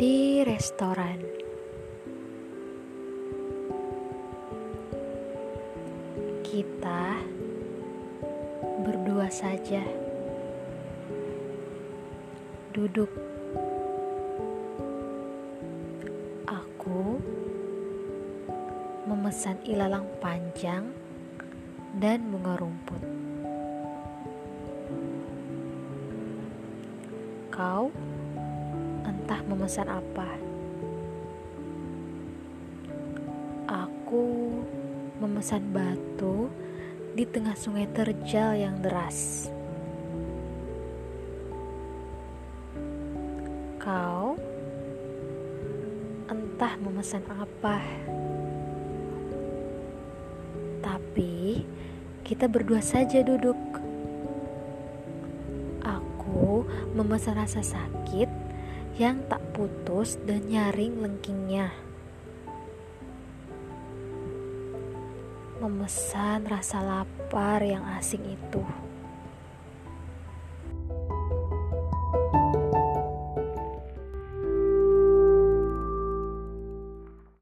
di restoran. Kita berdua saja duduk. Aku memesan ilalang panjang dan bunga rumput. Kau entah memesan apa. Aku memesan batu di tengah sungai terjal yang deras. Kau entah memesan apa. Tapi kita berdua saja duduk. Aku memesan rasa sakit yang tak putus dan nyaring lengkingnya. Memesan rasa lapar yang asing itu.